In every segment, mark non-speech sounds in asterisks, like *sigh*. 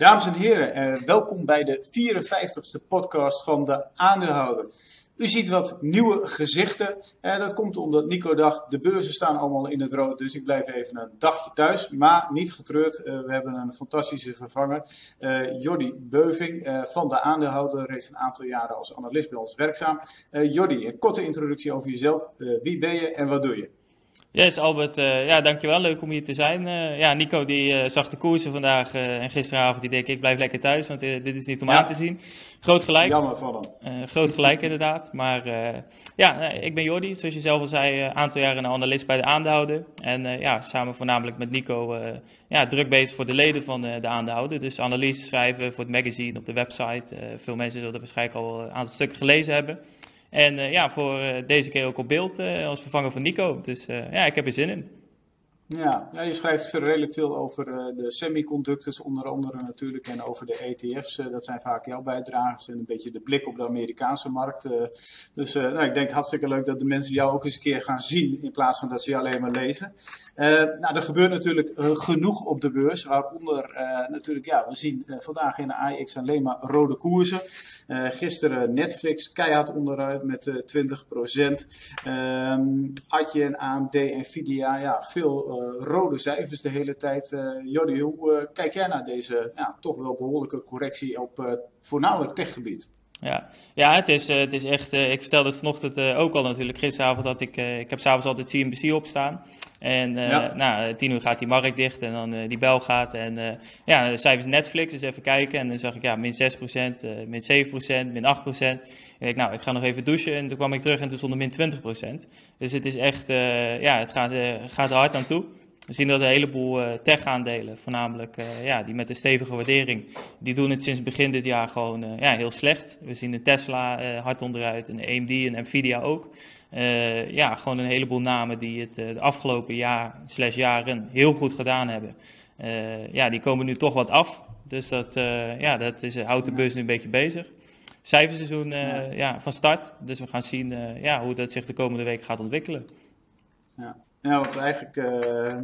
Dames en heren, eh, welkom bij de 54ste podcast van de aandeelhouder. U ziet wat nieuwe gezichten. Eh, dat komt omdat Nico dacht, de beurzen staan allemaal in het rood, dus ik blijf even een dagje thuis. Maar niet getreurd, eh, we hebben een fantastische vervanger. Uh, Jordi Beuving van de aandeelhouder, reeds een aantal jaren als analist bij ons werkzaam. Jordi, een korte introductie over jezelf. wie ben je en wat doe je? Yes, Albert. Uh, ja, dankjewel. Leuk om hier te zijn. Uh, ja, Nico die uh, zag de koersen vandaag en gisteravond. Die denk ik blijf lekker thuis, want dit is niet om ja. aan te zien. Groot gelijk. Jammer van hem. groot gelijk inderdaad. Maar ja, ik ben Jordi, zoals je zelf al zei, een aantal jaren een analist bij de aandeelhouder. En ja, samen voornamelijk met Nico ja, druk bezig voor de leden van de aandeelhouder. Dus analyse schrijven voor het magazine op de website. veel mensen zullen waarschijnlijk al een aantal stukken gelezen hebben. En uh, ja, voor uh, deze keer ook op beeld uh, als vervanger van Nico. Dus ja, ik heb er zin in. Ja, je schrijft redelijk veel over uh, de semiconductors, onder andere natuurlijk, en over de ETF's. Uh, dat zijn vaak jouw bijdragers en een beetje de blik op de Amerikaanse markt. Uh, dus nou, ik denk hartstikke leuk dat de mensen jou ook eens een keer gaan zien, in plaats van dat ze je alleen maar lezen. nou, er gebeurt natuurlijk genoeg op de beurs, waaronder natuurlijk, ja, we zien vandaag in de AX alleen maar rode koersen. gisteren Netflix keihard onderuit met 20 procent. Um, Adje en AMD, Nvidia, ja, veel rode cijfers de hele tijd. Uh, Jordi, hoe uh, kijk jij naar deze ja, toch wel behoorlijke correctie op voornamelijk techgebied? Ja, ja het, is, het is echt. ik vertelde het vanochtend ook al natuurlijk. Gisteravond had ik. ik heb s'avonds altijd CNBC opstaan. En ja. nou, tien uur gaat die markt dicht en dan die bel gaat. En ja, de cijfers Netflix, eens even kijken. En dan zag ik ja, min 6%, min 7%, min 8%. En ik nou, ik ga nog even douchen. En toen kwam ik terug en toen stond er min 20%. Dus het is echt, ja, het gaat, gaat er hard aan toe. We zien dat een heleboel uh, tech-aandelen, voornamelijk ja, die met een stevige waardering, die doen het sinds begin dit jaar gewoon ja, heel slecht. We zien de Tesla hard onderuit, en de AMD en Nvidia ook. ja, gewoon een heleboel namen die het de afgelopen jaar, slash jaren heel goed gedaan hebben. ja, die komen nu toch wat af. Dus dat, ja, dat is, houdt de beurs nu een beetje bezig. Cijferseizoen ja. ja. van start, dus we gaan zien ja, hoe dat zich de komende week gaat ontwikkelen. Ja. Ja, want eigenlijk uh,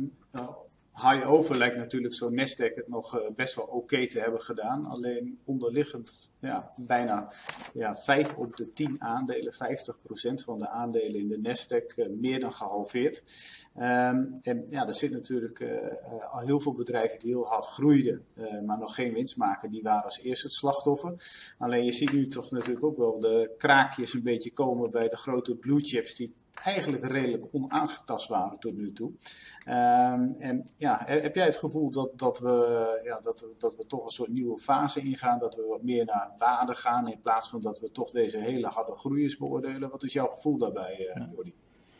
high over lijkt natuurlijk zo'n Nasdaq het nog uh, best wel oké te hebben gedaan. Alleen onderliggend ja, bijna ja, 5 op de 10 aandelen, 50% van de aandelen in de Nasdaq, uh, meer dan gehalveerd. Um, en ja, er zitten natuurlijk al heel veel bedrijven die heel hard groeiden, maar nog geen winst maken. Die waren als eerste het slachtoffer. Alleen je ziet nu toch natuurlijk ook wel de kraakjes een beetje komen bij de grote blue chips die eigenlijk redelijk onaangetast waren tot nu toe. Um, en ja, heb jij het gevoel dat, dat, we, ja, dat, dat we toch een soort nieuwe fase ingaan, dat we wat meer naar waarde gaan in plaats van dat we toch deze hele harde groeiers beoordelen? Wat is jouw gevoel daarbij, uh, Jordi?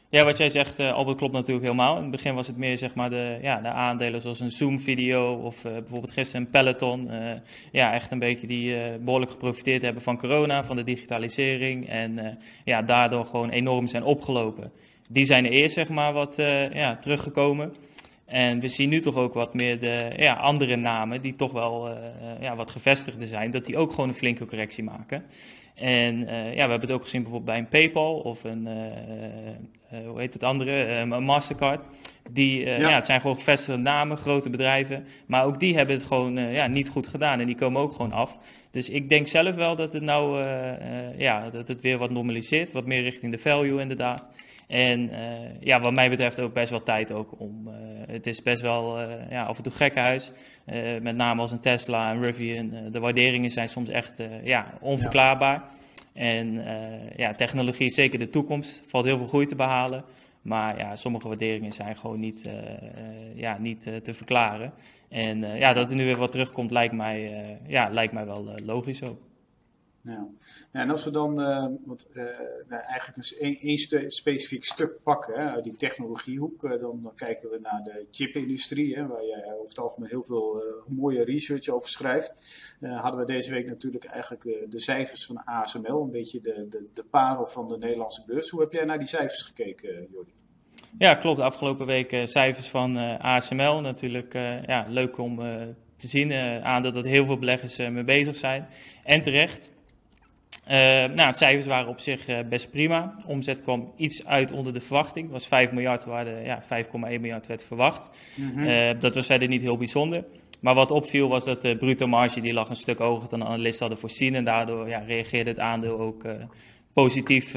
Ja, wat jij zegt, uh, Albert, klopt natuurlijk helemaal. In het begin was het meer zeg maar, de, ja, de aandelen zoals een Zoom-video of uh, bijvoorbeeld gisteren een Peloton. Uh, ja, echt een beetje die behoorlijk geprofiteerd hebben van corona, van de digitalisering. En ja, daardoor gewoon enorm zijn opgelopen. Die zijn eerst zeg maar wat ja, teruggekomen. En we zien nu toch ook wat meer de ja, andere namen die toch wel ja, wat gevestigder zijn, dat die ook gewoon een flinke correctie maken. En uh, ja, we hebben het ook gezien bijvoorbeeld bij een PayPal of een, uh, uh, hoe heet het andere, een Mastercard. Die, ja. ja. het zijn gewoon gevestigde namen, grote bedrijven. Maar ook die hebben het gewoon ja, niet goed gedaan en die komen ook gewoon af. Dus ik denk zelf wel dat het nou, ja, dat het weer wat normaliseert, wat meer richting de value inderdaad. En uh, ja, wat mij betreft ook best wel tijd ook om. Uh, het is best wel uh, ja, af en toe gekkenhuis. met name als een Tesla en Rivian. de waarderingen zijn soms echt ja, onverklaarbaar. Ja. En ja, technologie is zeker de toekomst. Valt heel veel groei te behalen. Maar ja, sommige waarderingen zijn gewoon niet, ja, niet te verklaren. En ja, dat er nu weer wat terugkomt lijkt mij, ja, lijkt mij wel logisch ook. Ja. en als we dan uh, wat, uh, nou, eigenlijk een, een specifiek stuk pakken hè, uit die technologiehoek, uh, dan, dan, kijken we naar de chipindustrie, hè, waar je over het algemeen heel veel mooie research over schrijft. hadden we deze week natuurlijk eigenlijk de, de, cijfers van ASML, een beetje de, de, de parel van de Nederlandse beurs. Hoe heb jij naar die cijfers gekeken, Jordi? Ja, klopt. De afgelopen week cijfers van ASML. Natuurlijk ja, leuk om te zien aan dat er heel veel beleggers mee bezig zijn. En terecht. Uh, nou, cijfers waren op zich uh, best prima. Omzet kwam iets uit onder de verwachting. Het was 5 miljard, waar de, ja, 5,1 miljard werd verwacht. -hmm. uh, dat was verder niet heel bijzonder. Maar wat opviel was dat de bruto marge die lag een stuk hoger dan de analisten hadden voorzien. En daardoor ja, reageerde het aandeel ook positief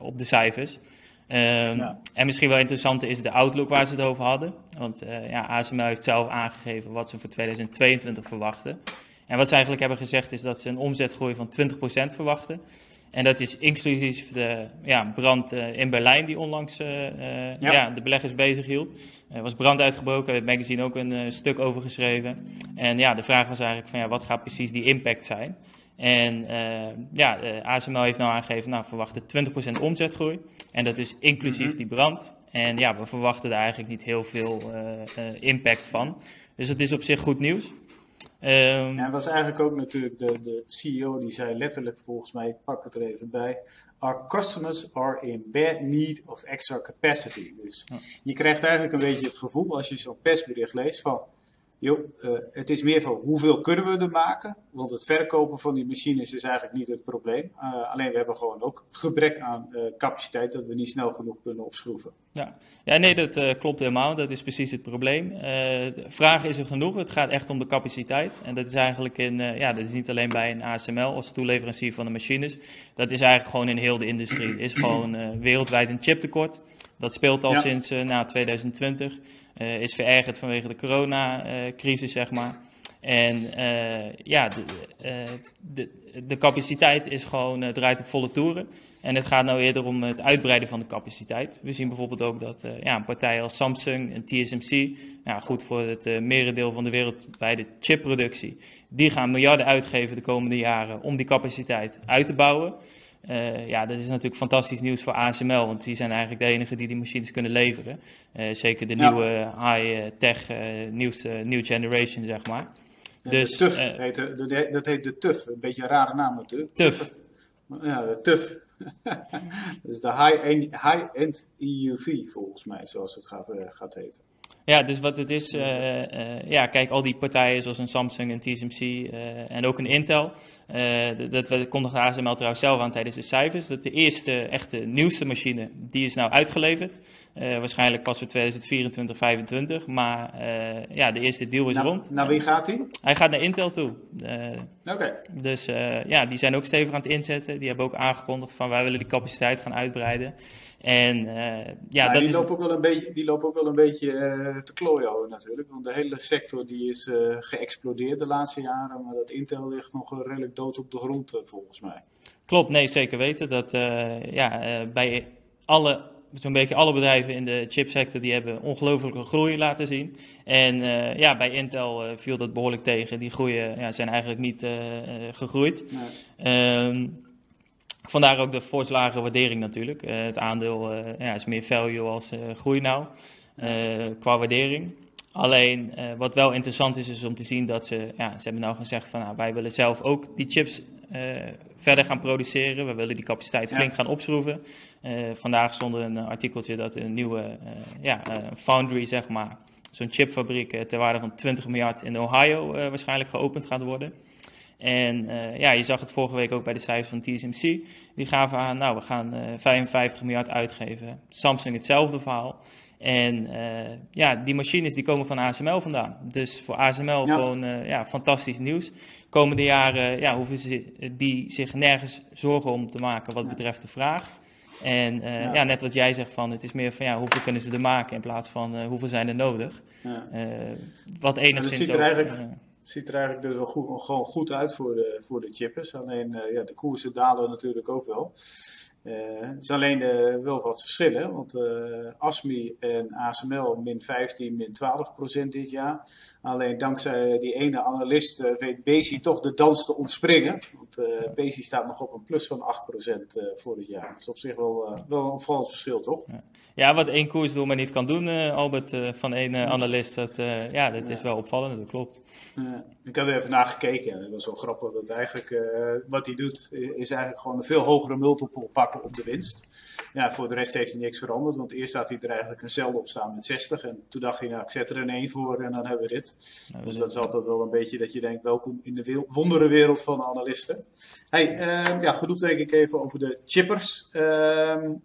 op de cijfers. Ehm, en misschien wel interessant is de outlook waar ze het over hadden. Want ja, ASML heeft zelf aangegeven wat ze voor 2022 verwachten. En wat ze eigenlijk hebben gezegd is dat ze een omzetgroei van 20% verwachten. En dat is inclusief de ja, brand uh, in Berlijn die onlangs uh, ja. ja. de beleggers bezig hield. Er was brand uitgebroken, daar heeft het magazine ook een stuk over geschreven. En ja, de vraag was eigenlijk van ja, wat gaat precies die impact zijn? En uh, ja, ASML heeft nou aangegeven, nou verwachten 20% omzetgroei. En dat is inclusief mhm. die brand. En ja, we verwachten daar eigenlijk niet heel veel impact van. Dus dat is op zich goed nieuws. Um, ja, was eigenlijk ook natuurlijk de, de CEO die zei letterlijk volgens mij, ik pak het er even bij. Our customers are in bad need of extra capacity. Dus je krijgt eigenlijk een beetje het gevoel als je zo'n persbericht leest van joh, uh, het is meer van hoeveel kunnen we er maken? Want het verkopen van die machines is eigenlijk niet het probleem. Uh, alleen we hebben gewoon ook gebrek aan uh, capaciteit dat we niet snel genoeg kunnen opschroeven. Ja, ja nee, dat klopt helemaal. Dat is precies het probleem. de vraag is er genoeg. Het gaat echt om de capaciteit. En dat is eigenlijk in, ja, dat is niet alleen bij een ASML als toeleverancier van de machines. Dat is eigenlijk gewoon in heel de industrie. Er is gewoon wereldwijd een chiptekort. Dat speelt al ja. sinds na 2020. Uh, is verergerd vanwege de coronacrisis, zeg maar. En uh, ja, de, uh, de, de, capaciteit is gewoon, draait op volle toeren. En het gaat nou eerder om het uitbreiden van de capaciteit. We zien bijvoorbeeld ook dat ja, een partij als Samsung en TSMC, goed voor het merendeel van de wereldwijde chipproductie, die gaan miljarden uitgeven de komende jaren om die capaciteit uit te bouwen. Uh, ja, dat is natuurlijk fantastisch nieuws voor ASML, want die zijn eigenlijk de enige die die machines kunnen leveren. Uh, zeker de ja. nieuwe high-tech, uh, nieuwste new generation, zeg maar. Ja, dus, TUF, heet, de, dat heet de TUF, een beetje een rare naam natuurlijk. TUF. Ja, de TUF. *laughs* dat is de high-end high EUV volgens mij, zoals het gaat, gaat heten. Ja, dus wat het is, uh, uh, ja, kijk, al die partijen zoals een Samsung en TSMC uh, en ook een Intel, dat, dat kondigde ASML trouwens zelf aan tijdens de cijfers, dat de eerste echte nieuwste machine, die is nou uitgeleverd. waarschijnlijk pas voor 2024, 2025, maar ja, de eerste deal is nou, rond. Naar wie gaat hij? Hij gaat naar Intel toe. Oké. Okay. Dus ja, die zijn ook stevig aan het inzetten. Die hebben ook aangekondigd van wij willen die capaciteit gaan uitbreiden. En uh, ja, dat die, is... lopen ook wel een beetje, die lopen ook wel een beetje uh, te klooien natuurlijk. Want de hele sector die is uh, geëxplodeerd de laatste jaren. Maar dat Intel ligt nog redelijk dood op de grond volgens mij. Klopt, nee, zeker weten. Dat ja, bij alle, zo'n beetje alle bedrijven in de chipsector die hebben ongelooflijke groei laten zien. En ja, bij Intel viel dat behoorlijk tegen. Die groeien ja, zijn eigenlijk niet gegroeid. Nee. Um, Vandaar ook de fors lage waardering natuurlijk. Uh, het aandeel uh, ja, is meer value als uh, groei nou, qua waardering. Alleen wat wel interessant is, is om te zien dat ze, ja, ze hebben nou gezegd van nou, wij willen zelf ook die chips verder gaan produceren. We willen die capaciteit flink gaan opschroeven. vandaag stond er een artikeltje dat een nieuwe ja, foundry, zeg maar, zo'n chipfabriek ter waarde van 20 miljard in Ohio waarschijnlijk geopend gaat worden. En uh, ja, je zag het vorige week ook bij de cijfers van TSMC. Die gaven aan, nou, we gaan uh, eh, 55 miljard uitgeven. Samsung hetzelfde verhaal. En uh, ja, die machines die komen van ASML vandaan. Dus voor ASML ja. gewoon ja, fantastisch nieuws. Komende jaren ja, hoeven ze die zich nergens zorgen om te maken wat betreft de vraag. En ja. ja. net wat jij zegt van, het is meer van ja, hoeveel kunnen ze er maken in plaats van hoeveel zijn er nodig. Ja. wat enigszins... Ja, dat ziet er eigenlijk ziet er eigenlijk dus wel goed, gewoon goed uit voor de, voor de chippers. Alleen uh, ja, de koersen dalen natuurlijk ook wel. Uh, het is alleen uh, wel wat verschillen, want uh, ASMI en ASML min 15, min 12 procent dit jaar. Alleen dankzij die ene analist weet Bezi toch de dans te ontspringen. Want Bezi staat nog op een plus van 8 procent voor dit jaar. Dat is op zich wel, wel een opvallend verschil, toch? Ja. ja, wat één koersdoel maar niet kan doen, Albert, van één analist, dat, ja, dat is wel opvallend, dat klopt. Ik had er even naar gekeken en dat was wel grappig dat eigenlijk wat hij doet is eigenlijk gewoon een veel hogere multiple pakken op de winst. Ja, voor de rest heeft hij niks veranderd, want eerst had hij er eigenlijk eenzelfde op staan met 60. En toen dacht hij, nou, ik zet er een 1 voor en dan hebben we dit. Nou, dus dat is altijd wel een beetje dat je denkt, welkom in de wondere wereld van analisten. Hey, uh, ja, genoeg denk ik even over de chippers. Uh,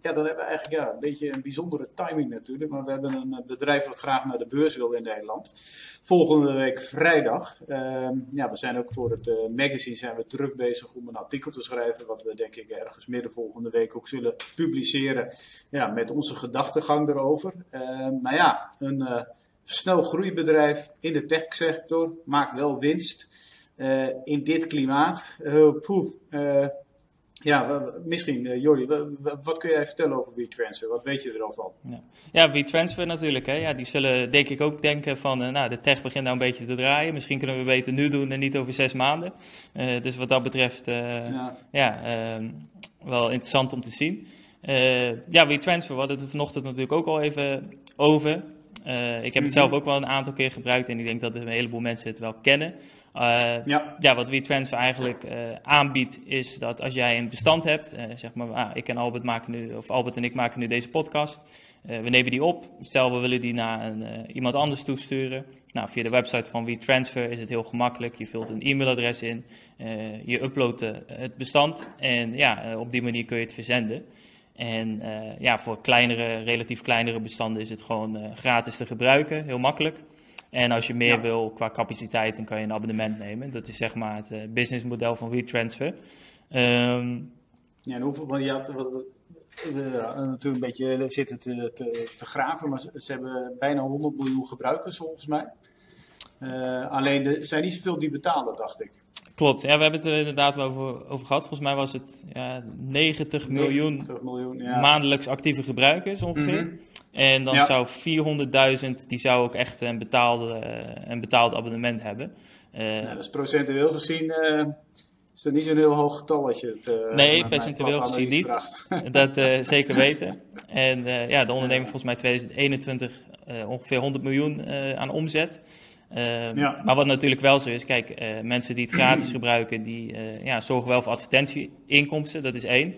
ja, dan hebben we eigenlijk ja, een beetje een bijzondere timing natuurlijk, maar we hebben een bedrijf wat graag naar de beurs wil in Nederland. Volgende week vrijdag. Uh, ja, we zijn ook voor het uh, magazine zijn we druk bezig om een artikel te schrijven, wat we denk ik ergens midden volgende week ook zullen publiceren ja, met onze gedachtegang erover. Uh, maar ja, een uh, snel groeibedrijf in de techsector maakt wel winst. Uh, in dit klimaat. poeh, ja, misschien, uh, Jordi, wat kun jij vertellen over WeTransfer? Wat weet je er al van? Ja, ja WeTransfer natuurlijk. Hè? Ja, die zullen denk ik ook denken van, uh, nou, de tech begint nou een beetje te draaien. Misschien kunnen we beter nu doen en niet over zes maanden. Uh, dus wat dat betreft, ja, ja ehm, wel interessant om te zien. ja, WeTransfer, we hadden het vanochtend natuurlijk ook al even over. ik heb het zelf ook wel een aantal keer gebruikt en ik denk dat een heleboel mensen het wel kennen. Uh, ja. ja, wat WeTransfer eigenlijk uh, aanbiedt, is dat als jij een bestand hebt, uh, zeg maar, ah, ik en Albert maken nu, of Albert en ik maken nu deze podcast. we nemen die op. Stel, we willen die naar een, iemand anders toesturen. Nou, via de website van WeTransfer is het heel gemakkelijk. Je vult een e-mailadres in, je uploadt het bestand en ja, op die manier kun je het verzenden. En ja, voor kleinere, relatief kleinere bestanden is het gewoon gratis te gebruiken, heel makkelijk. En als je meer wil qua capaciteit, dan kan je een abonnement nemen. Dat is zeg maar het uh, businessmodel van WeTransfer. Um, ja, en hoeveel, want je had, wat, wat, natuurlijk een beetje zitten te, te, te, graven, maar ze, hebben bijna 100 miljoen gebruikers volgens mij. Uh, alleen er zijn niet zoveel die betalen, dacht ik. Klopt, ja, we hebben het er inderdaad wel over, over gehad. Volgens mij was het ja, 90 miljoen, 90 miljoen ja. maandelijks actieve gebruikers ongeveer. Mm -hmm. En dan zou 400.000, die zou ook echt een betaalde, eh, een betaald abonnement hebben. Uh, dat is procentueel gezien, uh, is dat niet zo'n heel hoog getal als je het... Uh, nee, percentueel gezien niet. *laughs* dat *laughs* zeker weten. En ja, de onderneming volgens mij 2021 ongeveer 100 miljoen aan omzet. Ja. Maar wat natuurlijk wel zo is, kijk, mensen die het gratis gebruiken, die ja, zorgen wel voor advertentieinkomsten, dat is één.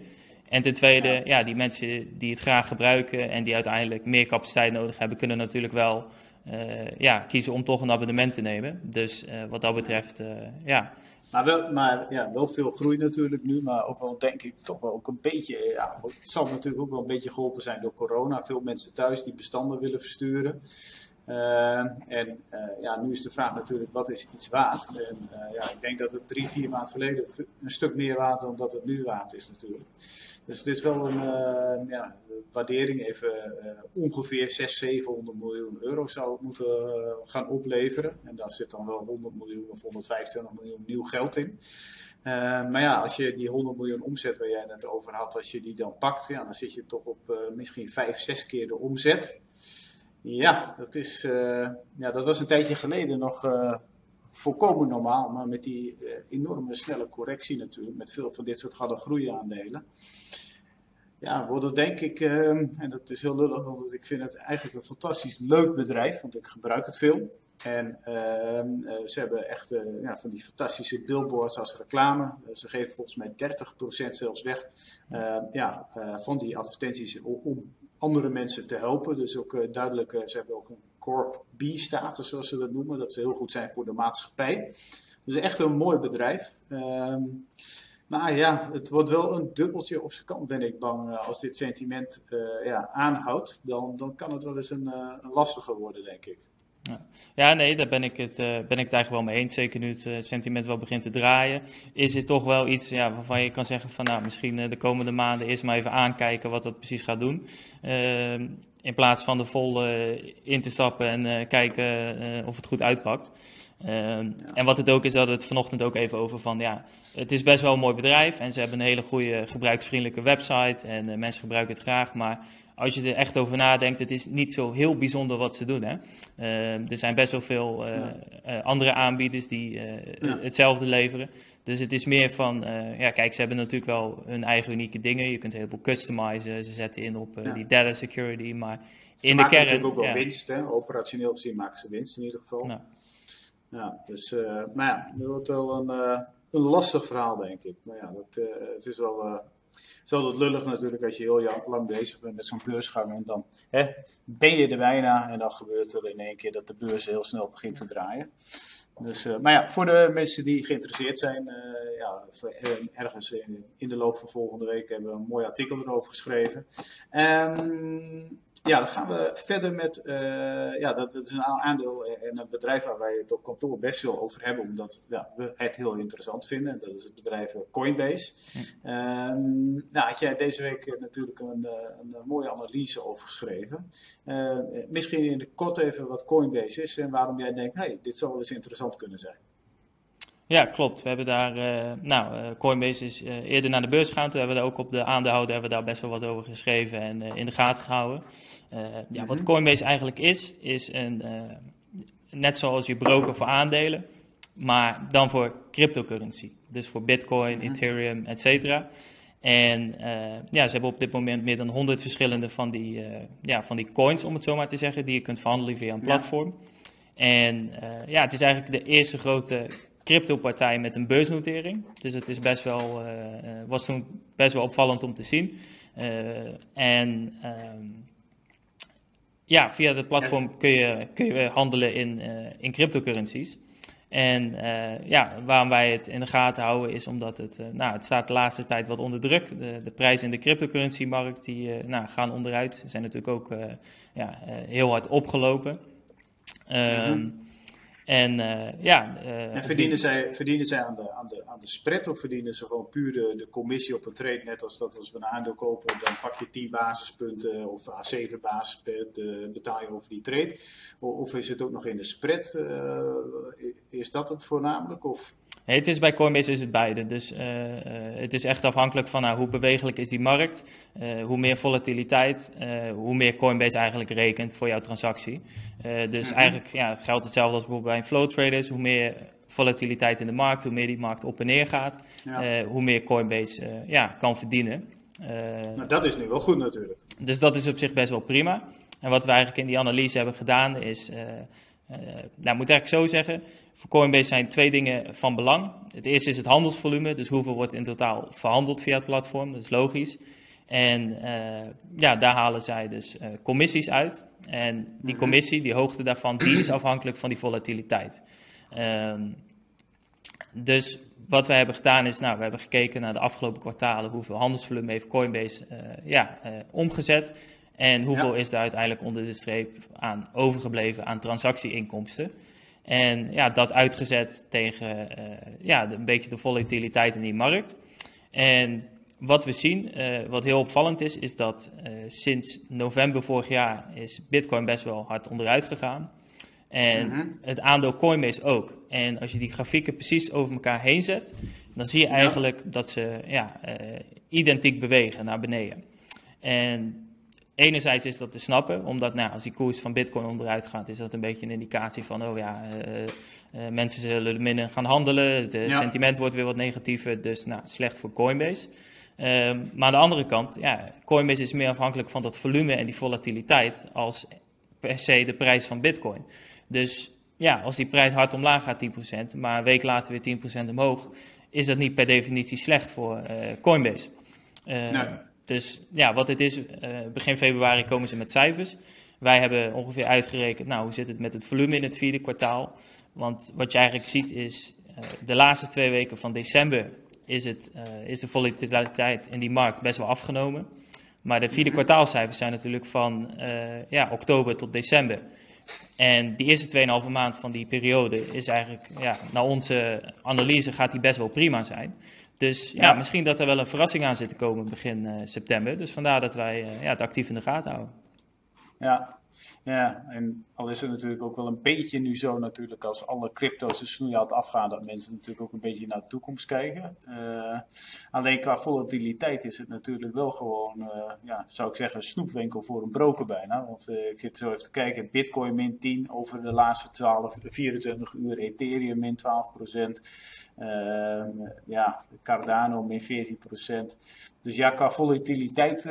En ten tweede, ja. die mensen die het graag gebruiken en die uiteindelijk meer capaciteit nodig hebben, kunnen natuurlijk wel uh, ja, kiezen om toch een abonnement te nemen. Dus uh, wat dat betreft, uh, ja. Maar, wel, maar ja, wel veel groei natuurlijk nu, maar ook wel denk ik toch wel ook een beetje, ja, het zal natuurlijk ook wel een beetje geholpen zijn door corona. Veel mensen thuis die bestanden willen versturen. Uh, en uh, ja, nu is de vraag natuurlijk, wat is iets waard? En uh, ja, ik denk dat het drie, vier maanden geleden een stuk meer waard dan dat het nu waard is natuurlijk. Dus het is wel een uh, ja, waardering, even uh, ongeveer 600, 700 miljoen euro zou het moeten uh, gaan opleveren. En daar zit dan wel 100 miljoen of 125 miljoen nieuw geld in. maar ja, als je die 100 miljoen omzet waar jij het over had, als je die dan pakt, dan zit je toch op misschien 5, 6 keer de omzet. Ja, dat, is, ja, dat was een tijdje geleden nog volkomen normaal, maar met die uh, enorme snelle correctie natuurlijk, met veel van dit soort harde groeiaandelen. Ja, wordt het denk ik, uh, en dat is heel lullig, want ik vind het eigenlijk een fantastisch leuk bedrijf, want ik gebruik het veel. En uh, ze hebben echt ja, van die fantastische billboards als reclame. ze geven volgens mij 30% zelfs weg ja, van die advertenties om andere mensen te helpen. Dus ook duidelijk, ze hebben ook een Corp B-status, zoals ze dat noemen. Dat ze heel goed zijn voor de maatschappij. Dus echt een mooi bedrijf. Um, maar ja, het wordt wel een dubbeltje op zijn kant, ben ik bang. Eh, als dit sentiment ja, aanhoudt, dan, dan kan het wel eens een, een lastiger worden, denk ik. Ja. ja, nee, daar ben ik, het, uh, ben ik het eigenlijk wel mee eens. Zeker nu het sentiment wel begint te draaien. Is dit toch wel iets ja, waarvan je kan zeggen van nou, misschien de komende maanden eerst maar even aankijken wat dat precies gaat doen. Ehm, in plaats van er vol in te stappen en kijken of het goed uitpakt. Ehm, en wat het ook is, dat het vanochtend ook even over van, ja, het is best wel een mooi bedrijf en ze hebben een hele goede gebruiksvriendelijke website en mensen gebruiken het graag, maar als je er echt over nadenkt, het is niet zo heel bijzonder wat ze doen. Hè? Uh, er zijn best wel veel uh, uh, andere aanbieders die ja. hetzelfde leveren. Dus het is meer van, ja kijk, ze hebben natuurlijk wel hun eigen unieke dingen. Je kunt een heleboel customizen, ze zetten in op ja. die data security, maar ze in de kern... natuurlijk ook wel ja. winst, hè? operationeel gezien maken ze winst in ieder geval. Ja, dus, maar ja, dat wordt wel een een lastig verhaal, denk ik. Maar ja, dat, het is wel is altijd lullig natuurlijk als je heel lang bezig bent met zo'n beursgang. En dan hè, ben je er bijna en dan gebeurt er in één keer dat de beurs heel snel begint te draaien. Dus, uh, maar ja, voor de mensen die geïnteresseerd zijn, uh, ja, ergens in, in, de loop van volgende week hebben we een mooi artikel erover geschreven. Um, ja, dan gaan we verder met, uh, ja, dat, dat, is een aandeel en een bedrijf waar wij het op kantoor best veel over hebben, omdat ja, we het heel interessant vinden. Dat is het bedrijf Coinbase. Um, nou, had jij deze week natuurlijk een, een, een mooie analyse over geschreven. Uh, misschien in de kort even wat Coinbase is en waarom jij denkt, hey, dit zou wel eens interessant kunnen zijn. Ja, klopt. We hebben daar, uh, nou, uh, Coinbase is uh, eerder naar de beurs gegaan. Toen hebben we daar ook op de aandeelhouder hebben we daar best wel wat over geschreven en in de gaten gehouden. Ja, wat mhm. Coinbase eigenlijk is, is een, net zoals je broker voor aandelen, maar dan voor cryptocurrency. Dus voor Bitcoin, mhm. Ethereum, et cetera. En ja, ze hebben op dit moment meer dan 100 verschillende van die, ja, van die coins, om het zo maar te zeggen, die je kunt verhandelen via een platform. En ja, het is eigenlijk de eerste grote crypto-partij met een beursnotering. Dus het is best wel, was toen best wel opvallend om te zien. En um, ja, via het platform kun je, kun je handelen in, uh, in cryptocurrencies. En ja, waarom wij het in de gaten houden is omdat het, nou, het staat de laatste tijd wat onder druk. De, de prijzen in de cryptocurrency-markt die, nou, gaan onderuit. Ze zijn natuurlijk ook ja, heel hard opgelopen. Mm en uh, ja. Uh, en verdienen, die... zij, verdienen zij aan de, aan, de, aan de spread of verdienen ze gewoon puur de, de commissie op een trade? Net als dat als we een aandeel kopen, dan pak je 10 basispunten of 7 basispunten betaal je over die trade. Of, of, is het ook nog in de spread? Uh, is dat het voornamelijk? Of? Nee, het is bij Coinbase is het beide. Dus uh, uh, het is echt afhankelijk van nou, hoe bewegelijk is die markt. Uh, hoe meer volatiliteit, hoe meer Coinbase eigenlijk rekent voor jouw transactie. dus mhm. eigenlijk, ja, het geldt hetzelfde als bijvoorbeeld bij een flow traders. Hoe meer volatiliteit in de markt, hoe meer die markt op en neer gaat, ja. hoe meer Coinbase ja, kan verdienen. maar dat is nu wel goed natuurlijk. Dus dat is op zich best wel prima. En wat we eigenlijk in die analyse hebben gedaan is, nou moet eigenlijk zo zeggen, voor Coinbase zijn twee dingen van belang. Het eerste is het handelsvolume, dus hoeveel wordt in totaal verhandeld via het platform, dat is logisch. En uh, ja, daar halen zij dus uh, commissies uit. En die mhm. commissie, die hoogte daarvan, die is afhankelijk van die volatiliteit. Um, dus wat wij hebben gedaan is, nou, we hebben gekeken naar de afgelopen kwartalen, hoeveel handelsvolume heeft Coinbase uh, ja, omgezet. En hoeveel ja. is daar uiteindelijk onder de streep aan overgebleven aan transactieinkomsten. En ja, dat uitgezet tegen uh, ja, een beetje de volatiliteit in die markt. En wat we zien, uh, wat heel opvallend is, is dat uh, sinds november vorig jaar is Bitcoin best wel hard onderuit gegaan. En -hmm. het aandeel Coinbase ook. En als je die grafieken precies over elkaar heen zet, dan zie je eigenlijk ja. dat ze ja, identiek bewegen naar beneden. En enerzijds is dat te snappen, omdat nou, als die koers van Bitcoin onderuit gaat, is dat een beetje een indicatie van, oh ja, uh, uh, mensen zullen minder gaan handelen, het ja. sentiment wordt weer wat negatiever, dus nou, slecht voor Coinbase. Ehm, maar aan de andere kant, ja, Coinbase is meer afhankelijk van dat volume en die volatiliteit als per se de prijs van Bitcoin. Dus ja, als die prijs hard omlaag gaat 10%, maar een week later weer 10% omhoog, is dat niet per definitie slecht voor Coinbase. Ehm, nee. Dus ja, wat het is, uh, begin februari komen ze met cijfers. Wij hebben ongeveer uitgerekend, nou, hoe zit het met het volume in het vierde kwartaal? Want wat je eigenlijk ziet is, uh, de laatste twee weken van december is, het, uh, is de volatiliteit in die markt best wel afgenomen. Maar de vierde mhm. kwartaalcijfers zijn natuurlijk van ja, oktober tot december. En die eerste 2,5 maand van die periode is eigenlijk, ja, naar onze analyse gaat die best wel prima zijn. Dus ja, ja, misschien dat er wel een verrassing aan zit te komen begin uh, september. Dus vandaar dat wij uh, ja, het actief in de gaten houden. Ja, ja, en al is het natuurlijk ook wel een beetje nu zo natuurlijk als alle crypto's de snoeihard afgaan, dat mensen natuurlijk ook een beetje naar de toekomst kijken. Uh, alleen qua volatiliteit is het natuurlijk wel gewoon, ja, zou ik zeggen, een snoepwinkel voor een broker bijna. Want ik zit zo even te kijken, Bitcoin min 10 over de laatste 12, 24 uur, Ethereum min 12 procent. Ja, Cardano min 14 procent. Dus ja, qua volatiliteit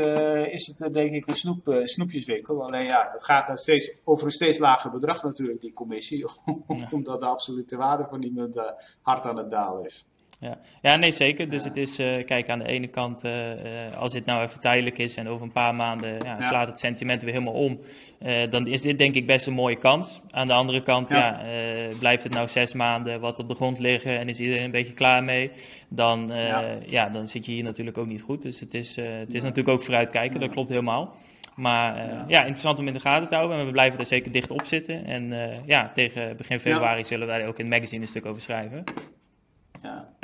is het denk ik een snoep, snoepjeswinkel. Alleen ja, het gaat nog steeds over een steeds lager bedrag natuurlijk, die commissie. *laughs* omdat de absolute waarde van die munt hard aan het dalen is. Ja. ja, nee zeker. Dus het is, kijk, aan de ene kant, als dit nou even tijdelijk is en over een paar maanden ja, slaat het sentiment weer helemaal om, dan is dit denk ik best een mooie kans. Aan de andere kant, ja, blijft het nou zes maanden wat op de grond liggen en is iedereen een beetje klaar mee, dan, ja. dan zit je hier natuurlijk ook niet goed. Dus het is, het is natuurlijk ook vooruitkijken, dat klopt helemaal. Maar ja. ja. interessant om in de gaten te houden. En we blijven er zeker dicht op zitten. En ja, tegen begin februari zullen wij ook in het magazine een stuk over schrijven. Ja.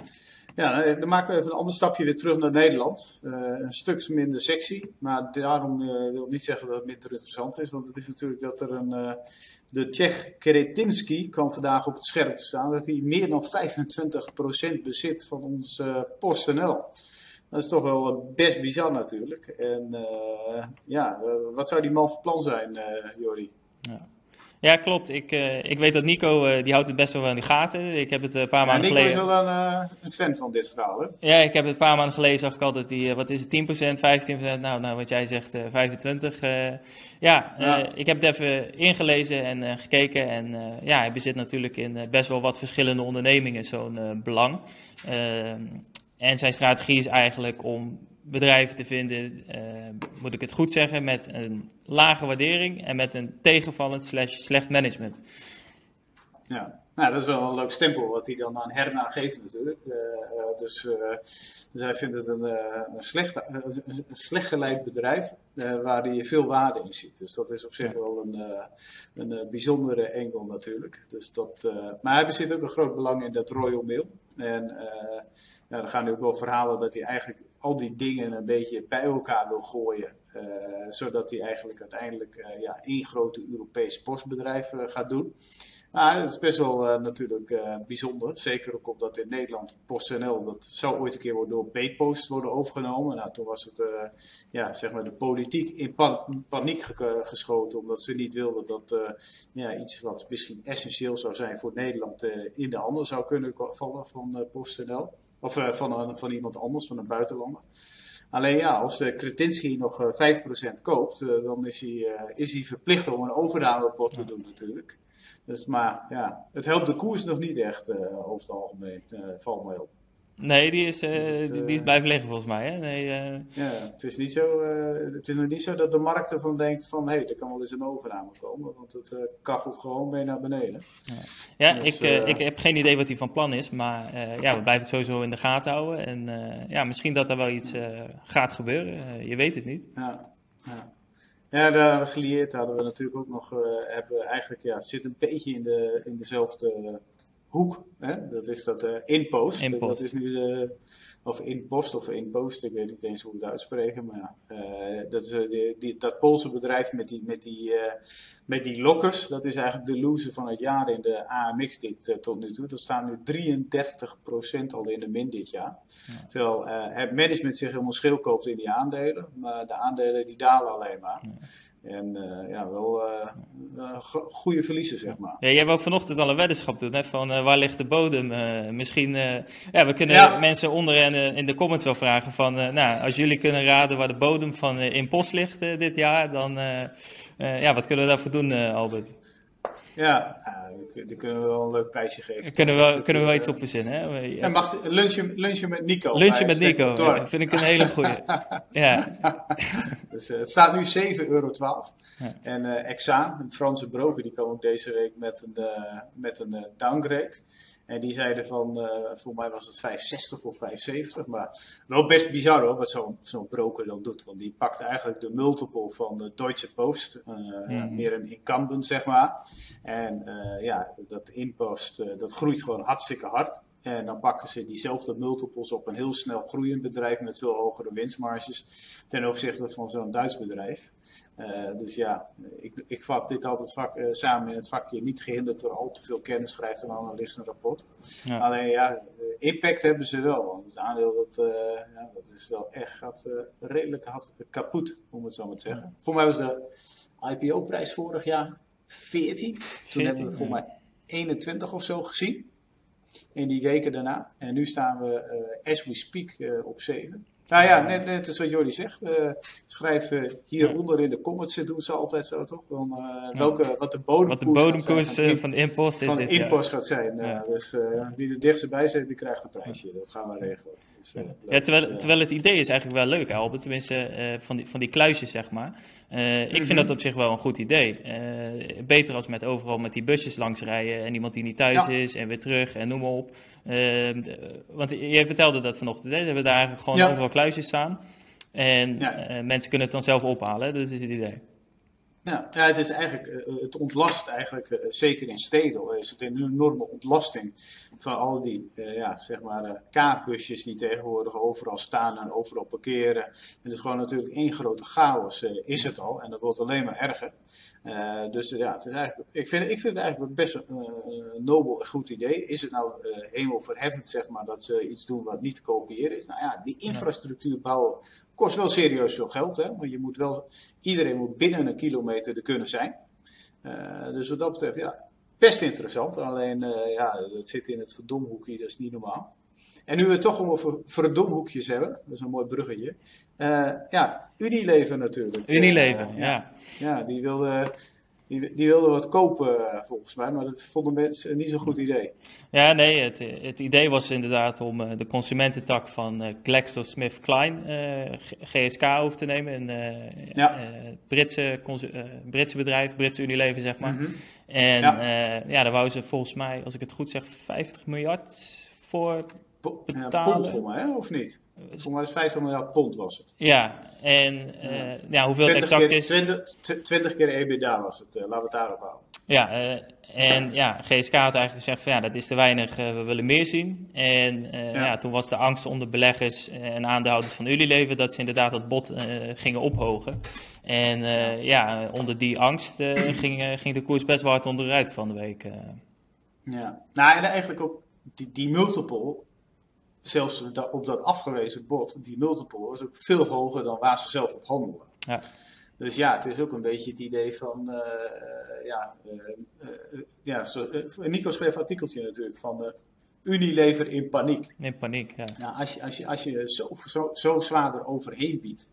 Ja, nou, dan maken we even een ander stapje weer terug naar Nederland. Uh, een stuk minder sexy, maar daarom uh, wil ik niet zeggen dat het minder interessant is. Want het is natuurlijk dat er een. Uh, de Tsjech Keretinski kwam vandaag op het scherp te staan. Dat hij meer dan 25% bezit van ons PostNL. Dat is toch wel best bizar natuurlijk. En ja, wat zou die man van plan zijn, Jori? Ja. Ja, klopt. Ik, uh, ik weet dat Nico, uh, die houdt het best wel in de gaten. Ik heb het een paar maanden geleden... Nico is wel een, uh, een, fan van dit verhaal, hè? Ja, ik heb het een paar maanden geleden, zag ik altijd die, wat is het, 10%, 15%? Nou, nou wat jij zegt, 25%. ja, ja. ik heb het even ingelezen en gekeken. En ja, hij bezit natuurlijk in best wel wat verschillende ondernemingen zo'n belang. en zijn strategie is eigenlijk om bedrijven te vinden, uh, moet ik het goed zeggen, met een lage waardering en met een tegenvallend slash slecht management. Ja, nou, dat is wel een leuk stempel wat hij dan aan Herna geeft natuurlijk. Uh, uh, dus, dus, hij vindt het een, een, slecht, een slecht geleid bedrijf waar hij veel waarde in ziet. Dus dat is op zich wel een, een bijzondere engel natuurlijk. Dus dat, maar hij bezit ook een groot belang in dat Royal Mail. En ja, er gaan nu ook wel verhalen dat hij eigenlijk al die dingen een beetje bij elkaar wil gooien. Uh, zodat hij eigenlijk uiteindelijk uh, ja, één grote Europees postbedrijf uh, gaat doen. Maar het is best wel natuurlijk bijzonder. Zeker ook omdat in Nederland PostNL, dat zou ooit een keer worden door Bpost worden overgenomen. Nou, toen was het ja, zeg maar de politiek in pan paniek ge geschoten. Omdat ze niet wilden dat ja, iets wat misschien essentieel zou zijn voor Nederland in de handen zou kunnen vallen van PostNL. Of uh, van, van iemand anders, van een buitenlander. Alleen ja, als de Kretinsky nog uh, eh, 5% koopt, uh, dan is hij, is hij verplicht om een overnameopbod te doen natuurlijk. Dus, maar ja, het helpt de koers nog niet echt over het algemeen, valt mij op. Nee, die is, uh, die, die, is blijven liggen volgens mij. Hè? Nee, uh... Ja, het is, niet zo, het is nog niet zo dat de markt ervan denkt van hé, hey, er kan wel eens een overname komen. Want het kachelt gewoon mee naar beneden. Ja, ja dus, ik, ik heb geen idee wat hij van plan is. Maar ja, we blijven het sowieso in de gaten houden. En ja, misschien dat er wel iets gaat gebeuren. je weet het niet. Ja, ja. Ja, daar gelieerd hadden we natuurlijk ook nog, hebben eigenlijk, ja, het zit een beetje in, de, in dezelfde hoek. Hè? Dat is dat uh, inpost. inpost. Dat is nu de, of inpost of inpost, ik weet niet eens hoe we het uitspreken. Maar uh, dat is die, die, dat Poolse bedrijf met die, met, die, met die lokkers. Dat is eigenlijk de loser van het jaar in de AMX dit tot nu toe. Dat staan nu 33% al in de min dit jaar. Ja. Terwijl het management zich helemaal schil koopt in die aandelen. Maar de aandelen die dalen alleen maar. Ja. En uh, ja, wel uh, goede verliezen, zeg maar. Ja, jij wou vanochtend al een weddenschap doen, hè, van uh, waar ligt de bodem? misschien, ja, we kunnen ja. mensen onder en in de comments wel vragen van, nou, als jullie kunnen raden waar de bodem van in post ligt dit jaar, dan, ja, wat kunnen we daarvoor doen, Albert? Ja, uh, daar kunnen we wel een leuk prijsje geven. Kunnen we, kunnen we wel iets op verzinnen, hè? Ja, mag lunchen, lunchen met Nico. Lunchen met Nico, ja, vind ik een hele goede. *laughs* ja. dus, uh, het staat nu 7,12 euro. Ja. En uh, Exaan, een Franse broker, die kwam ook deze week met een, met een downgrade. En die zeiden van, uh, voor mij was het 560 of 570. Maar wel best bizar hoor, wat zo'n zo'n broker dan doet. Want die pakt eigenlijk de multiple van de Deutsche Post. Uh, mm. Meer een incumbent, zeg maar. En uh, ja, dat inpost, dat groeit gewoon hartstikke hard. En dan pakken ze diezelfde multiples op een heel snel groeiend bedrijf met veel hogere winstmarges ten opzichte van zo'n Duits bedrijf. Uh, dus ja, ik, ik vat dit altijd vak, uh, samen in het vakje niet gehinderd door al te veel kennis, schrijft een analist een rapport. Ja. Alleen ja, impact hebben ze wel. Want het aandeel dat, uh, ja, dat is wel echt gaat, redelijk had, kapot, om het zo maar te zeggen. Ja. Voor mij was de IPO-prijs vorig jaar 14. 14 Toen hebben we voor mij 21 of zo gezien in die weken daarna. En nu staan we, uh, as we speak, uh, op 7. Nou ja, net, net als wat Jordi zegt. Uh, schrijf uh, hieronder in de comments, doen ze altijd zo toch? Dan, uh, welke, wat de bodemkoers, wat de bodemkoers van, van de impost is van dit, impost gaat zijn. Ja. dus wie er dichtst bij zit, die krijgt een prijsje. Dat gaan we regelen. Dus, ja, terwijl, terwijl het idee is eigenlijk wel leuk, Albert. Tenminste, van, die, van die kluisjes, zeg maar. Ik vind mhm. dat op zich wel een goed idee. Beter als met overal met die busjes langs rijden en iemand die niet thuis is en weer terug en noem maar op. Uh, want jij vertelde dat vanochtend, hè? ze hebben daar gewoon overal kluisjes staan. En mensen kunnen het dan zelf ophalen, dat is het idee. Ja, ja, het is eigenlijk, eh, het ontlast eigenlijk, eh, zeker in steden, is het een enorme ontlasting van al die, uh, ja, zeg maar, kaartbusjes die tegenwoordig overal staan en overal parkeren. Het is gewoon natuurlijk één grote chaos, is het al, en dat wordt alleen maar erger. dus ja, het is eigenlijk, ik, vind, ik vind het eigenlijk best een nobel en goed idee. Is het nou hemelverheffend, zeg maar, dat ze iets doen wat niet te kopiëren is? Nou ja, die infrastructuur bouwen Kost wel serieus veel geld, hè? want je moet wel, iedereen moet binnen een kilometer er kunnen zijn. Uh, dus wat dat betreft, ja, best interessant. Alleen, uh, ja, dat zit in het verdomhoekje, dat is niet normaal. En nu we het toch over verdomhoekjes hebben, dat is een mooi bruggetje. Uh, ja, Unilever natuurlijk. Unilever, ja. Ja, die wilde die, die wilden wat kopen eh, volgens mij, maar dat vonden mensen niet zo'n goed idee. Ja, nee, het, het idee was inderdaad om uh, de consumententak van uh, GlaxoSmithKline, GSK, over te nemen. Een ja. Britse, Britse bedrijf, Britse Unilever, zeg maar. Mm -hmm. En ja. ja, daar wouden ze volgens mij, als ik het goed zeg, 50 miljard voor betalen. Ja, pond voor mij, of niet? Volgens mij is 50 miljard pond was het. Ja, en uh, ja. hoeveel het exact keer, is... 20, 20 keer EBITDA was het, uh, laten we het daarop houden. Ja, uh, en ja, GSK had eigenlijk gezegd van ja, dat is te weinig, we willen meer zien. En ja. ja. toen was de angst onder beleggers en aandeelhouders van Unilever dat ze inderdaad dat bod gingen ophogen. En ja, onder die angst ging, ging de koers best wel hard onderuit van de week. Ja, nou en eigenlijk ook die, die multiple zelfs op dat afgewezen bod, die multiple, is ook veel hoger dan waar ze zelf op handelen. Ja. Dus ja, het is ook een beetje het idee van, uh, ja, uh, uh, ja zo, Nico schreef een artikeltje natuurlijk van Unilever in paniek. In paniek, ja. Nou, als, je, als, je, als je zo, zo, zo zwaar er overheen biedt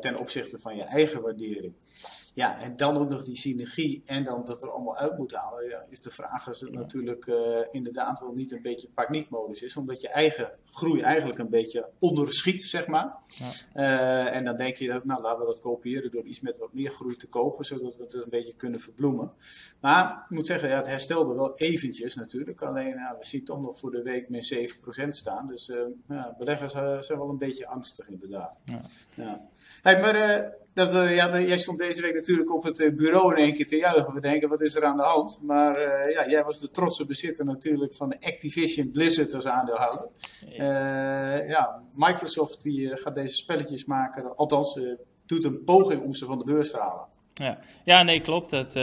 ten opzichte van je eigen waardering, ja, en dan ook nog die synergie en dan dat er allemaal uit moet halen. Ja, is de vraag als het natuurlijk uh, inderdaad wel niet een beetje paniekmodus is. Omdat je eigen groei eigenlijk een beetje onderschiet, zeg maar. Ja. Uh, en dan denk je, dat, nou laten we dat kopiëren door iets met wat meer groei te kopen. Zodat we het een beetje kunnen verbloemen. Maar ik moet zeggen, ja, het herstelde wel eventjes natuurlijk. Alleen ja, we zien toch nog voor de week min 7% staan. Dus uh, ja, beleggers zijn wel een beetje angstig inderdaad. Ja. ja. Hey, maar dat, uh, ja, jij stond deze week natuurlijk op het eh, bureau in één keer te juichen. We denken, wat is er aan de hand? Maar uh, ja, jij was de trotse bezitter natuurlijk van de Activision Blizzard als aandeelhouder. Uh, ja, Microsoft die gaat deze spelletjes maken, althans doet een poging om ze van de beurs te halen. Ja, ja nee, klopt. Dat,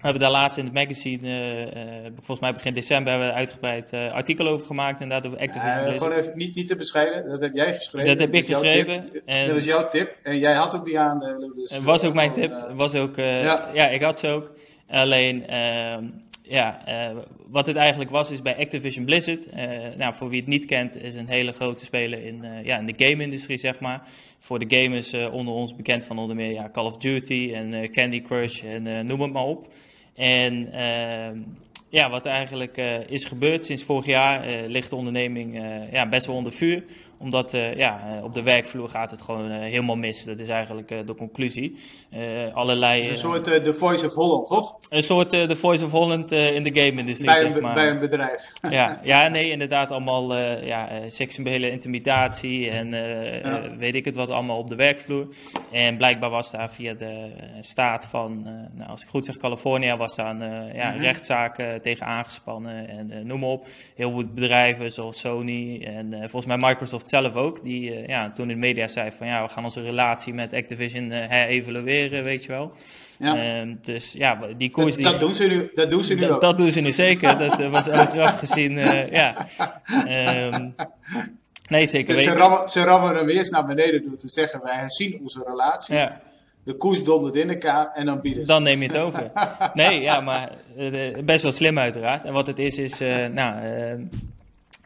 we hebben daar laatst in het magazine, uh, volgens mij begin december, hebben we uitgebreid uh, artikel over gemaakt. Inderdaad, over Activision Gewoon even niet, niet te bescheiden, dat heb jij geschreven. Dat heb ik geschreven. En, dat was jouw tip. En jij had ook die aandelen. Dus, en was ook mijn tip. was ook, ja. ja. ik had ze ook. Alleen, ehm, ja, wat het eigenlijk was, is bij Activision Blizzard. nou, voor wie het niet kent, is een hele grote speler in, ja, in de game-industrie, zeg maar voor de gamers onder ons bekend van onder meer ja, Call of Duty en Candy Crush en noem het maar op. En ehm, ja, wat eigenlijk eh, is gebeurd sinds vorig jaar, uh, ligt de onderneming uh, ja, best wel onder vuur omdat ja, eh, op de werkvloer gaat het gewoon helemaal mis. Dat is eigenlijk de conclusie. allerlei, een soort The Voice of Holland, toch? Een soort The Voice of Holland in de game-industrie, zeg maar. Bij een bedrijf. *laughs* ja, ja, *laughs* nee, inderdaad allemaal ja, seksuele intimidatie en ja. weet ik het wat allemaal op de werkvloer. En blijkbaar was daar via de staat van, nou, als ik goed zeg, Californië, was daar een ja, mm rechtszaak tegen aangespannen en noem maar op. Heel veel bedrijven zoals Sony en volgens mij Microsoft zelf ook, die ja, toen in de media zei van ja, we gaan onze relatie met Activision herevalueren, weet je wel. Ja. Uh, dus ja, die koers... Dat, die, dat, doen ze nu, dat doen ze nu ook. Dat doen ze nu zeker, dat was achteraf gezien, ja. Um, nee, zeker dus ze rammen, ze rammen hem eerst naar beneden door te zeggen, wij herzien onze relatie. Ja. De koers dondert in elkaar en dan bieden ze. Dan neem je het over. *laughs* Nee, ja, maar best wel slim uiteraard. En wat het is, is, nou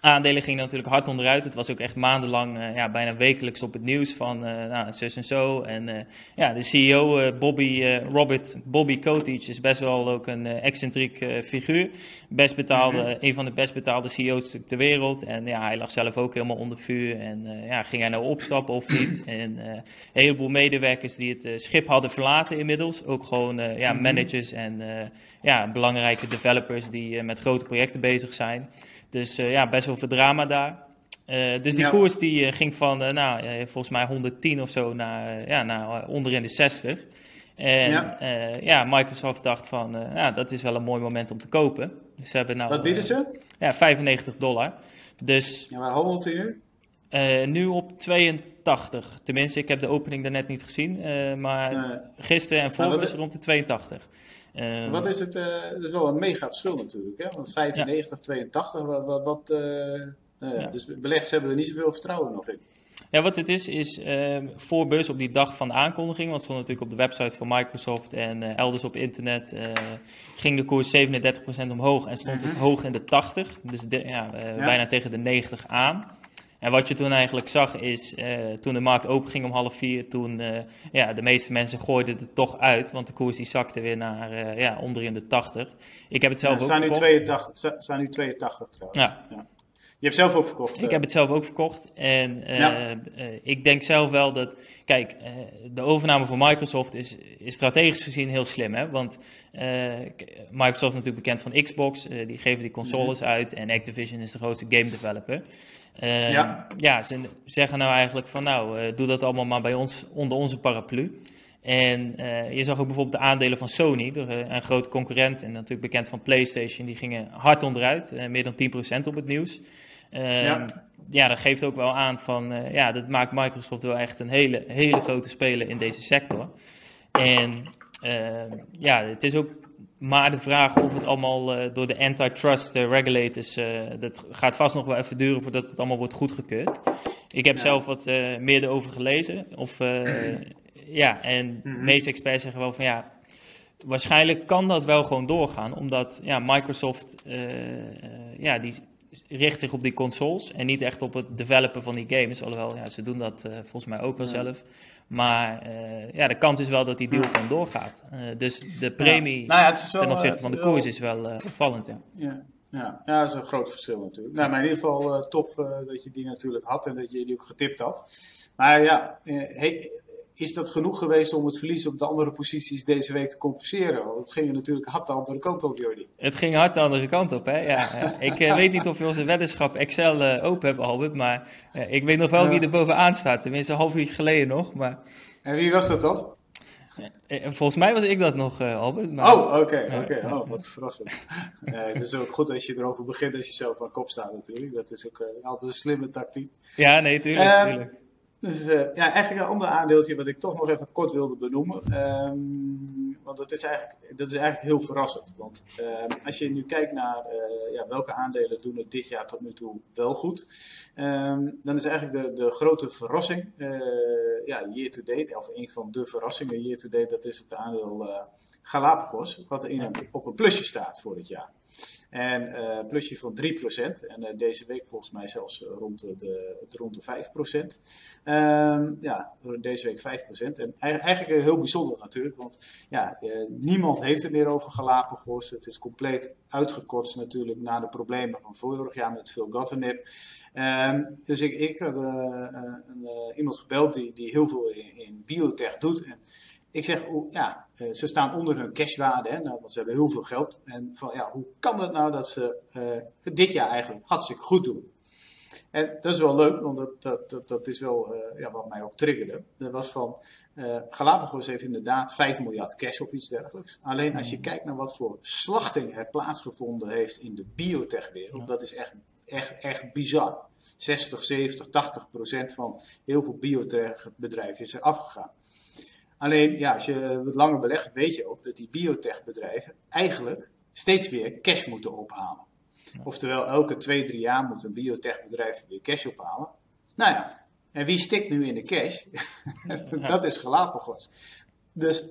Aandelen gingen natuurlijk hard onderuit. Het was ook echt maandenlang, uh, ja, bijna wekelijks op het nieuws van uh, nou, zus en zo. En uh, ja, de CEO, Bobby, Robert Bobby Kotick, is best wel ook een excentriek figuur. Best betaalde, mm -hmm. Een van de best betaalde CEO's ter wereld. En ja, hij lag zelf ook helemaal onder vuur. En ja, ging hij nou opstappen of niet? *clears throat* en een heleboel medewerkers die het schip hadden verlaten inmiddels. Ook gewoon ja, Mhm. managers en ja, belangrijke developers die met grote projecten bezig zijn. Dus uh, ja, best wel veel drama daar. Uh, dus die Ja. koers die uh, ging van, nou, volgens mij 110 of zo naar, ja, naar onderin de 60. En Ja. ja, Microsoft dacht van, ja, dat is wel een mooi moment om te kopen. Dus ze hebben nou, Wat bieden ze? Ja, 95 dollar. Dus Ja, waar handelt hij nu? uh, nu op 82. Tenminste, ik heb de opening daarnet niet gezien. Uh, maar Nee. gisteren en wat voor was is- rond de 82. Uh, Wat is het? eh, dat is wel een mega verschil natuurlijk. Hè? Want 95, 82, wat. wat, wat eh, nou ja. Dus beleggers hebben er niet zoveel vertrouwen nog in. Ja, wat het is, is ehm voor beurs op die dag van de aankondiging, want het stond natuurlijk op de website van Microsoft en eh, elders op internet, ging de koers 37% omhoog en stond het hoog in de 80, dus de, ja, Ja. bijna tegen de 90 aan. En wat je toen eigenlijk zag is, eh, toen de markt open ging om half vier, toen eh, ja, de meeste mensen gooiden het toch uit, want de koers die zakte weer naar eh, ja, onderin de 80. Ik heb het zelf Er ook nu, verkocht. 82, sta- staan nu 82 trouwens. Ja. Je hebt zelf ook verkocht. Ik heb het zelf ook verkocht. En Ja. ik denk zelf wel dat. Kijk, de overname van Microsoft is, is strategisch gezien heel slim. Hè? Want Microsoft is natuurlijk bekend van Xbox. die geven die consoles uit. En Activision is de grootste game developer. Eh, Ja. ja, ze zeggen nou eigenlijk van nou, eh, doe dat allemaal maar bij ons onder onze paraplu. En eh, je zag ook bijvoorbeeld de aandelen van Sony, eh, een grote concurrent en natuurlijk bekend van PlayStation, die gingen hard onderuit, meer dan 10% op het nieuws. Eh, Ja. ja. dat geeft ook wel aan van, ja, dat maakt Microsoft wel echt een hele, hele grote speler in deze sector. En eh, ja, het is ook maar de vraag of het allemaal eh, door de antitrust eh, regulators, eh, dat gaat vast nog wel even duren voordat het allemaal wordt goedgekeurd. Ik heb Ja. zelf wat meer erover gelezen. Of, *clears throat* ja, en de Mhm. meeste experts zeggen wel van ja, waarschijnlijk kan dat wel gewoon doorgaan, omdat ja, Microsoft, ja, die richt zich op die consoles en niet echt op het developen van die games. Alhoewel, ja, ze doen dat eh, volgens mij ook wel Ja. zelf. Maar eh, ja, de kans is wel dat die deal gewoon doorgaat. Eh, dus de premie Ja. Nou ja, wel, ten opzichte van de wel- koers is wel opvallend. Ja. Ja, ja. ja, dat is een groot verschil natuurlijk. Nou, maar in ieder geval tof dat je die natuurlijk had en dat je die ook getipt had. Maar ja, hey, is dat genoeg geweest om het verlies op de andere posities deze week te compenseren? Want het ging er natuurlijk hard de andere kant op, Jordi. Het ging hard de andere kant op. Hè? Ja. Ik eh, *laughs* weet niet of je onze weddenschap Excel eh, open hebt, Albert. Maar eh, ik weet nog wel wie er bovenaan staat. Tenminste, een half uur geleden nog. Maar En wie was dat dan? volgens mij was ik dat nog, Albert. Maar, Oh, oké, oké. Oh, wat verrassend. *laughs* Het is ook goed als je erover begint als je zelf aan kop staat natuurlijk. Dat is ook altijd een slimme tactiek. Ja, nee, tuurlijk. Eh, tuurlijk. Dus eh, ja, eigenlijk een ander aandeeltje wat ik toch nog even kort wilde benoemen. Ehm, want dat is, eigenlijk, dat is eigenlijk heel verrassend. Want ehm, als je nu kijkt naar eh, ja, welke aandelen doen het dit jaar tot nu toe wel goed. ehm, dan is eigenlijk de, de grote verrassing, eh, ja, year to date, of een van de verrassingen year to date, dat is het aandeel Galapagos. Wat in een, op een plusje staat voor dit jaar. En een plusje van 3%. En eh, deze week volgens mij zelfs eh, rond de, rond de 5%. Ehm, ja, deze week 5%. En ei- eigenlijk heel bijzonder natuurlijk. Want ja, niemand heeft het meer over Galapagos. Het is compleet uitgekotst natuurlijk na de problemen van vorig jaar met Phil Gottenip. Ehm, dus ik, ik had iemand gebeld die, die heel veel in, in biotech doet. En ik zeg, oh, ja, eh, ze staan onder hun cashwaarde, hè, nou, want ze hebben heel veel geld. En van, ja, hoe kan het nou dat ze eh, dit jaar eigenlijk hartstikke goed doen? En dat is wel leuk, want dat, dat, dat, dat is wel eh, ja, wat mij ook triggerde. Dat was van, eh, Galapagos heeft inderdaad 5 miljard cash of iets dergelijks. Alleen als je kijkt naar wat voor slachting er plaatsgevonden heeft in de biotechwereld, Ja. dat is echt, echt, echt bizar. 60, 70, 80 procent van heel veel biotechbedrijven is er afgegaan. Alleen, ja, als je wat langer belegt, weet je ook dat die biotechbedrijven eigenlijk steeds weer cash moeten ophalen. Oftewel, elke twee, drie jaar moet een biotechbedrijf weer cash ophalen. Nou ja, en wie stikt nu in de cash? *laughs* dat is Galapagos. Dus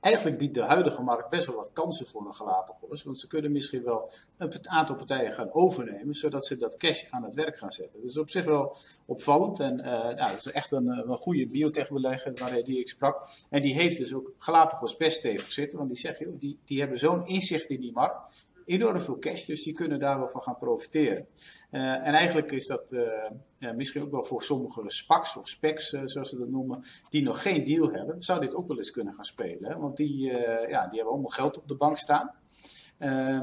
eigenlijk biedt de huidige markt best wel wat kansen voor een Galapagos. Want ze kunnen misschien wel een aantal partijen gaan overnemen, zodat ze dat cash aan het werk gaan zetten. Dus op zich wel opvallend. En nou, dat is echt een, een goede biotech-belegger waar die ik sprak. En die heeft dus ook Galapagos best stevig zitten, want die zeggen, die, die hebben zo'n inzicht in die markt enorm veel cash, dus die kunnen daar wel van gaan profiteren. Uh, en eigenlijk is dat uh, misschien ook wel voor sommige SPACs of SPECs, zoals ze dat noemen, die nog geen deal hebben, zou dit ook wel eens kunnen gaan spelen. Want die, ja, die hebben allemaal geld op de bank staan.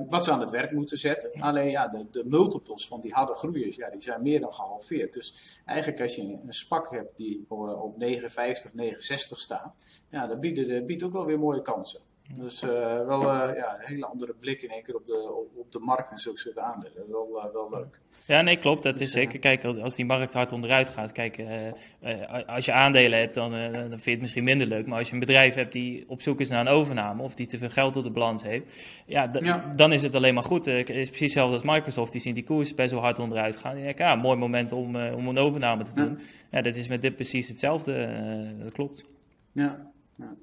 wat ze aan het werk moeten zetten. Alleen ja, de, de, multiples van die harde groeiers, ja, die zijn meer dan gehalveerd. Dus eigenlijk als je een SPAC hebt die op 59, 69 staat, ja, dat biedt, biedt ook wel weer mooie kansen. Dus uh, wel uh, ja, een hele andere blik in één keer op de, op, op de markt en zulke soort aandelen. Wel, uh, wel leuk. Ja, nee, klopt. Dat is dus, zeker. Kijk, als die markt hard onderuit gaat, kijk, als je aandelen hebt, dan, dan vind je het misschien minder leuk. Maar als je een bedrijf hebt die op zoek is naar een overname of die te veel geld op de balans heeft, ja, ja. dan is het alleen maar goed. Het is precies hetzelfde als Microsoft. Die zien die koers best wel hard onderuit gaan. Ja, mooi moment om, om een overname te doen. Ja. ja. dat is met dit precies hetzelfde. dat klopt. Ja. ja.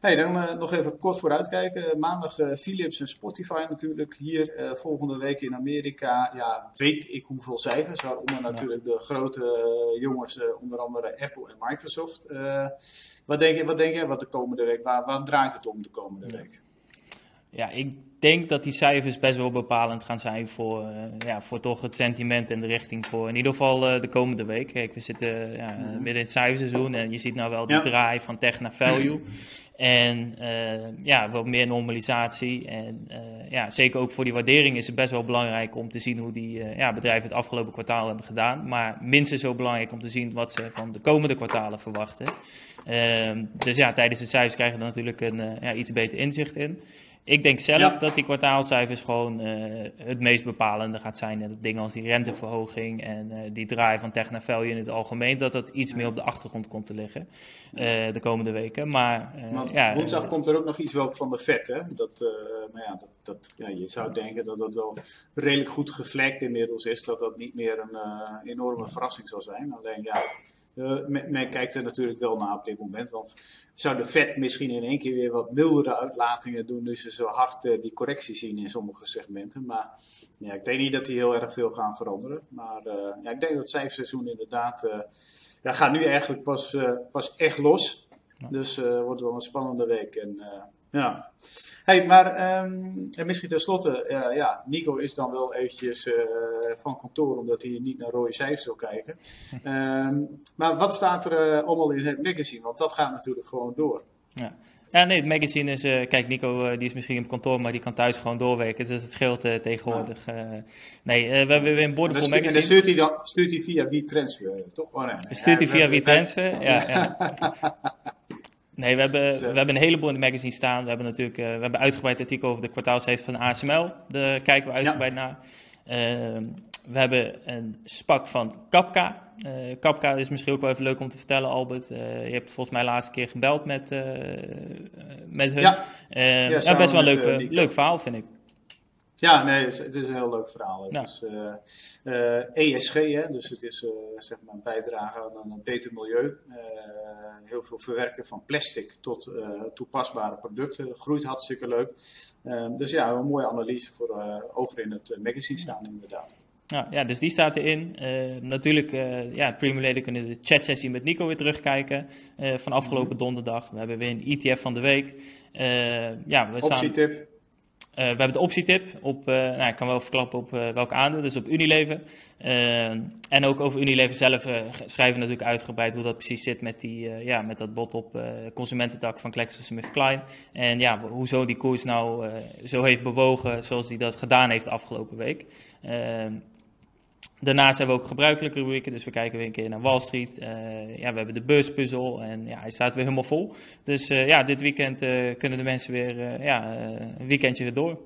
Hey, dan uh, nog even kort vooruitkijken. Maandag uh, Philips en Spotify natuurlijk. Hier uh, volgende week in Amerika. Ja, weet ik hoeveel cijfers. Waaronder natuurlijk de grote jongens, onder andere Apple en Microsoft. wat, denk je, wat denk jij wat de komende week? Waar, waar draait het om de komende week? Ja, ik denk dat die cijfers best wel bepalend gaan zijn voor, ja, voor toch het sentiment en de richting voor in ieder geval de komende week. Kijk, we zitten ja, mhm. midden in het cijferseizoen en je ziet nou wel die draai van tech naar value. En uh, ja, wat meer normalisatie. En uh, ja, zeker ook voor die waardering is het best wel belangrijk om te zien hoe die uh, ja, bedrijven het afgelopen kwartaal hebben gedaan. Maar minstens zo belangrijk om te zien wat ze van de komende kwartalen verwachten. Ehm, dus ja, tijdens de cijfers krijgen we er natuurlijk een ja, iets beter inzicht in. Ik denk zelf dat die kwartaalcijfers gewoon uh, het meest bepalende gaat zijn. En dingen als die renteverhoging en uh, die draai van tech naar value in het algemeen, dat dat iets meer op de achtergrond komt te liggen uh, de komende weken. Maar, ja, woensdag komt er ook nog iets wel van de vet, hè? Dat, maar ja, dat, dat, ja, je zou denken dat dat wel redelijk goed gevlekt inmiddels is, dat dat niet meer een enorme verrassing zal zijn. Alleen ja, uh, men, kijkt er natuurlijk wel naar op dit moment. Want zou de vet misschien in één keer weer wat mildere uitlatingen doen. Dus ze zo hard uh, die correctie zien in sommige segmenten. Maar ja, ik denk niet dat die heel erg veel gaan veranderen. Maar uh, ja, ik denk dat het cijferseizoen inderdaad. ja, gaat nu eigenlijk pas, pas echt los. Dus het wordt wel een spannende week. En ja. Hey, maar um, en misschien tenslotte, uh, ja, Nico is dan wel eventjes uh, van kantoor omdat hij niet naar rode cijfers wil kijken. Um, *laughs* maar wat staat er uh, allemaal in het magazine? Want dat gaat natuurlijk gewoon door. Ja. Ja, nee, het magazine is... Uh, kijk, Nico die is misschien op kantoor, maar die kan thuis gewoon doorwerken. Dus het scheelt uh, tegenwoordig. Ja. nee, we hebben weer een Boardeful magazine. En dan stuurt hij, dan, stuurt hij via WeTransfer, toch? Oh, nee. Stuurt hij via WeTransfer, ja. ja. *laughs* Nee, we hebben, we hebben een heleboel in de magazine staan. We hebben natuurlijk uh, we hebben uitgebreid artikel over de kwartaalcijfers van ASML. Daar kijken we uitgebreid naar. Uh, we hebben een spak van Kapka. Uh, Kapka is misschien ook wel even leuk om te vertellen, Albert. je hebt volgens mij de laatste keer gebeld met, met hun. Ja, ja best wel een leuk, leuk verhaal, vind ik. Ja, nee, het is, het is, een heel leuk verhaal. Het is ESG, hè, dus het is zeg maar een bijdrage aan een beter milieu heel veel verwerken van plastic tot uh, toepasbare producten. Groeit hartstikke leuk. Uh, dus ja, een mooie analyse voor uh, over in het magazine staan inderdaad. Ja, ja, dus die staat erin. natuurlijk, ja, Premier Leden kunnen de chatsessie met Nico weer terugkijken van afgelopen mhm. donderdag. We hebben weer een ETF van de week. ja, we Optietip. Staan... Uh, we hebben de optietip op, uh, nou, ik kan wel verklappen op uh, welke aandeel, dus op Unilever. en ook over Unilever zelf schrijven we natuurlijk uitgebreid hoe dat precies zit met, die, ja, met dat bod op consumententak van GlaxoSmithKline. En ja, hoezo die koers nou zo heeft bewogen zoals die dat gedaan heeft afgelopen week. Daarnaast hebben we ook gebruikelijke rubrieken, dus we kijken weer een keer naar Wall Street. Uh, ja, we hebben de beurspuzzel en ja, hij staat weer helemaal vol. Dus uh, ja, dit weekend uh, kunnen de mensen weer ja, een weekendje weer door.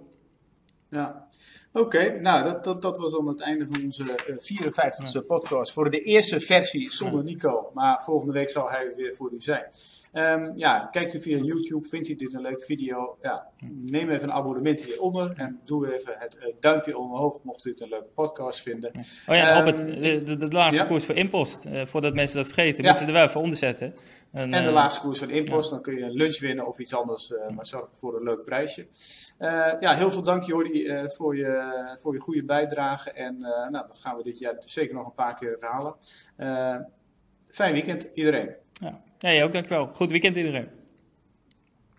Ja, oké. Nou, dat, dat, dat was dan het einde van onze 54e podcast voor de eerste versie zonder Nico. Maar volgende week zal hij weer voor u zijn. Um, ja, kijkt u via YouTube, vindt u dit een leuke video? Ja, neem even een abonnement hieronder en doe even het uh, duimpje omhoog mocht u het een leuke podcast vinden. Oh ja, um, op het, de, de, de laatste ja? koers voor Impost, uh, voordat mensen dat vergeten, ja. moeten ze er wel even onder zetten. En, de laatste koers van Inpost. Dan kun je een lunch winnen of iets anders. maar zorg voor een leuk prijsje. ja, heel veel dank Jordi voor, je, voor je goede bijdrage. En nou, dat gaan we dit jaar zeker nog een paar keer herhalen. fijn weekend iedereen. Ja, ja jij ook dankjewel. Goed weekend iedereen.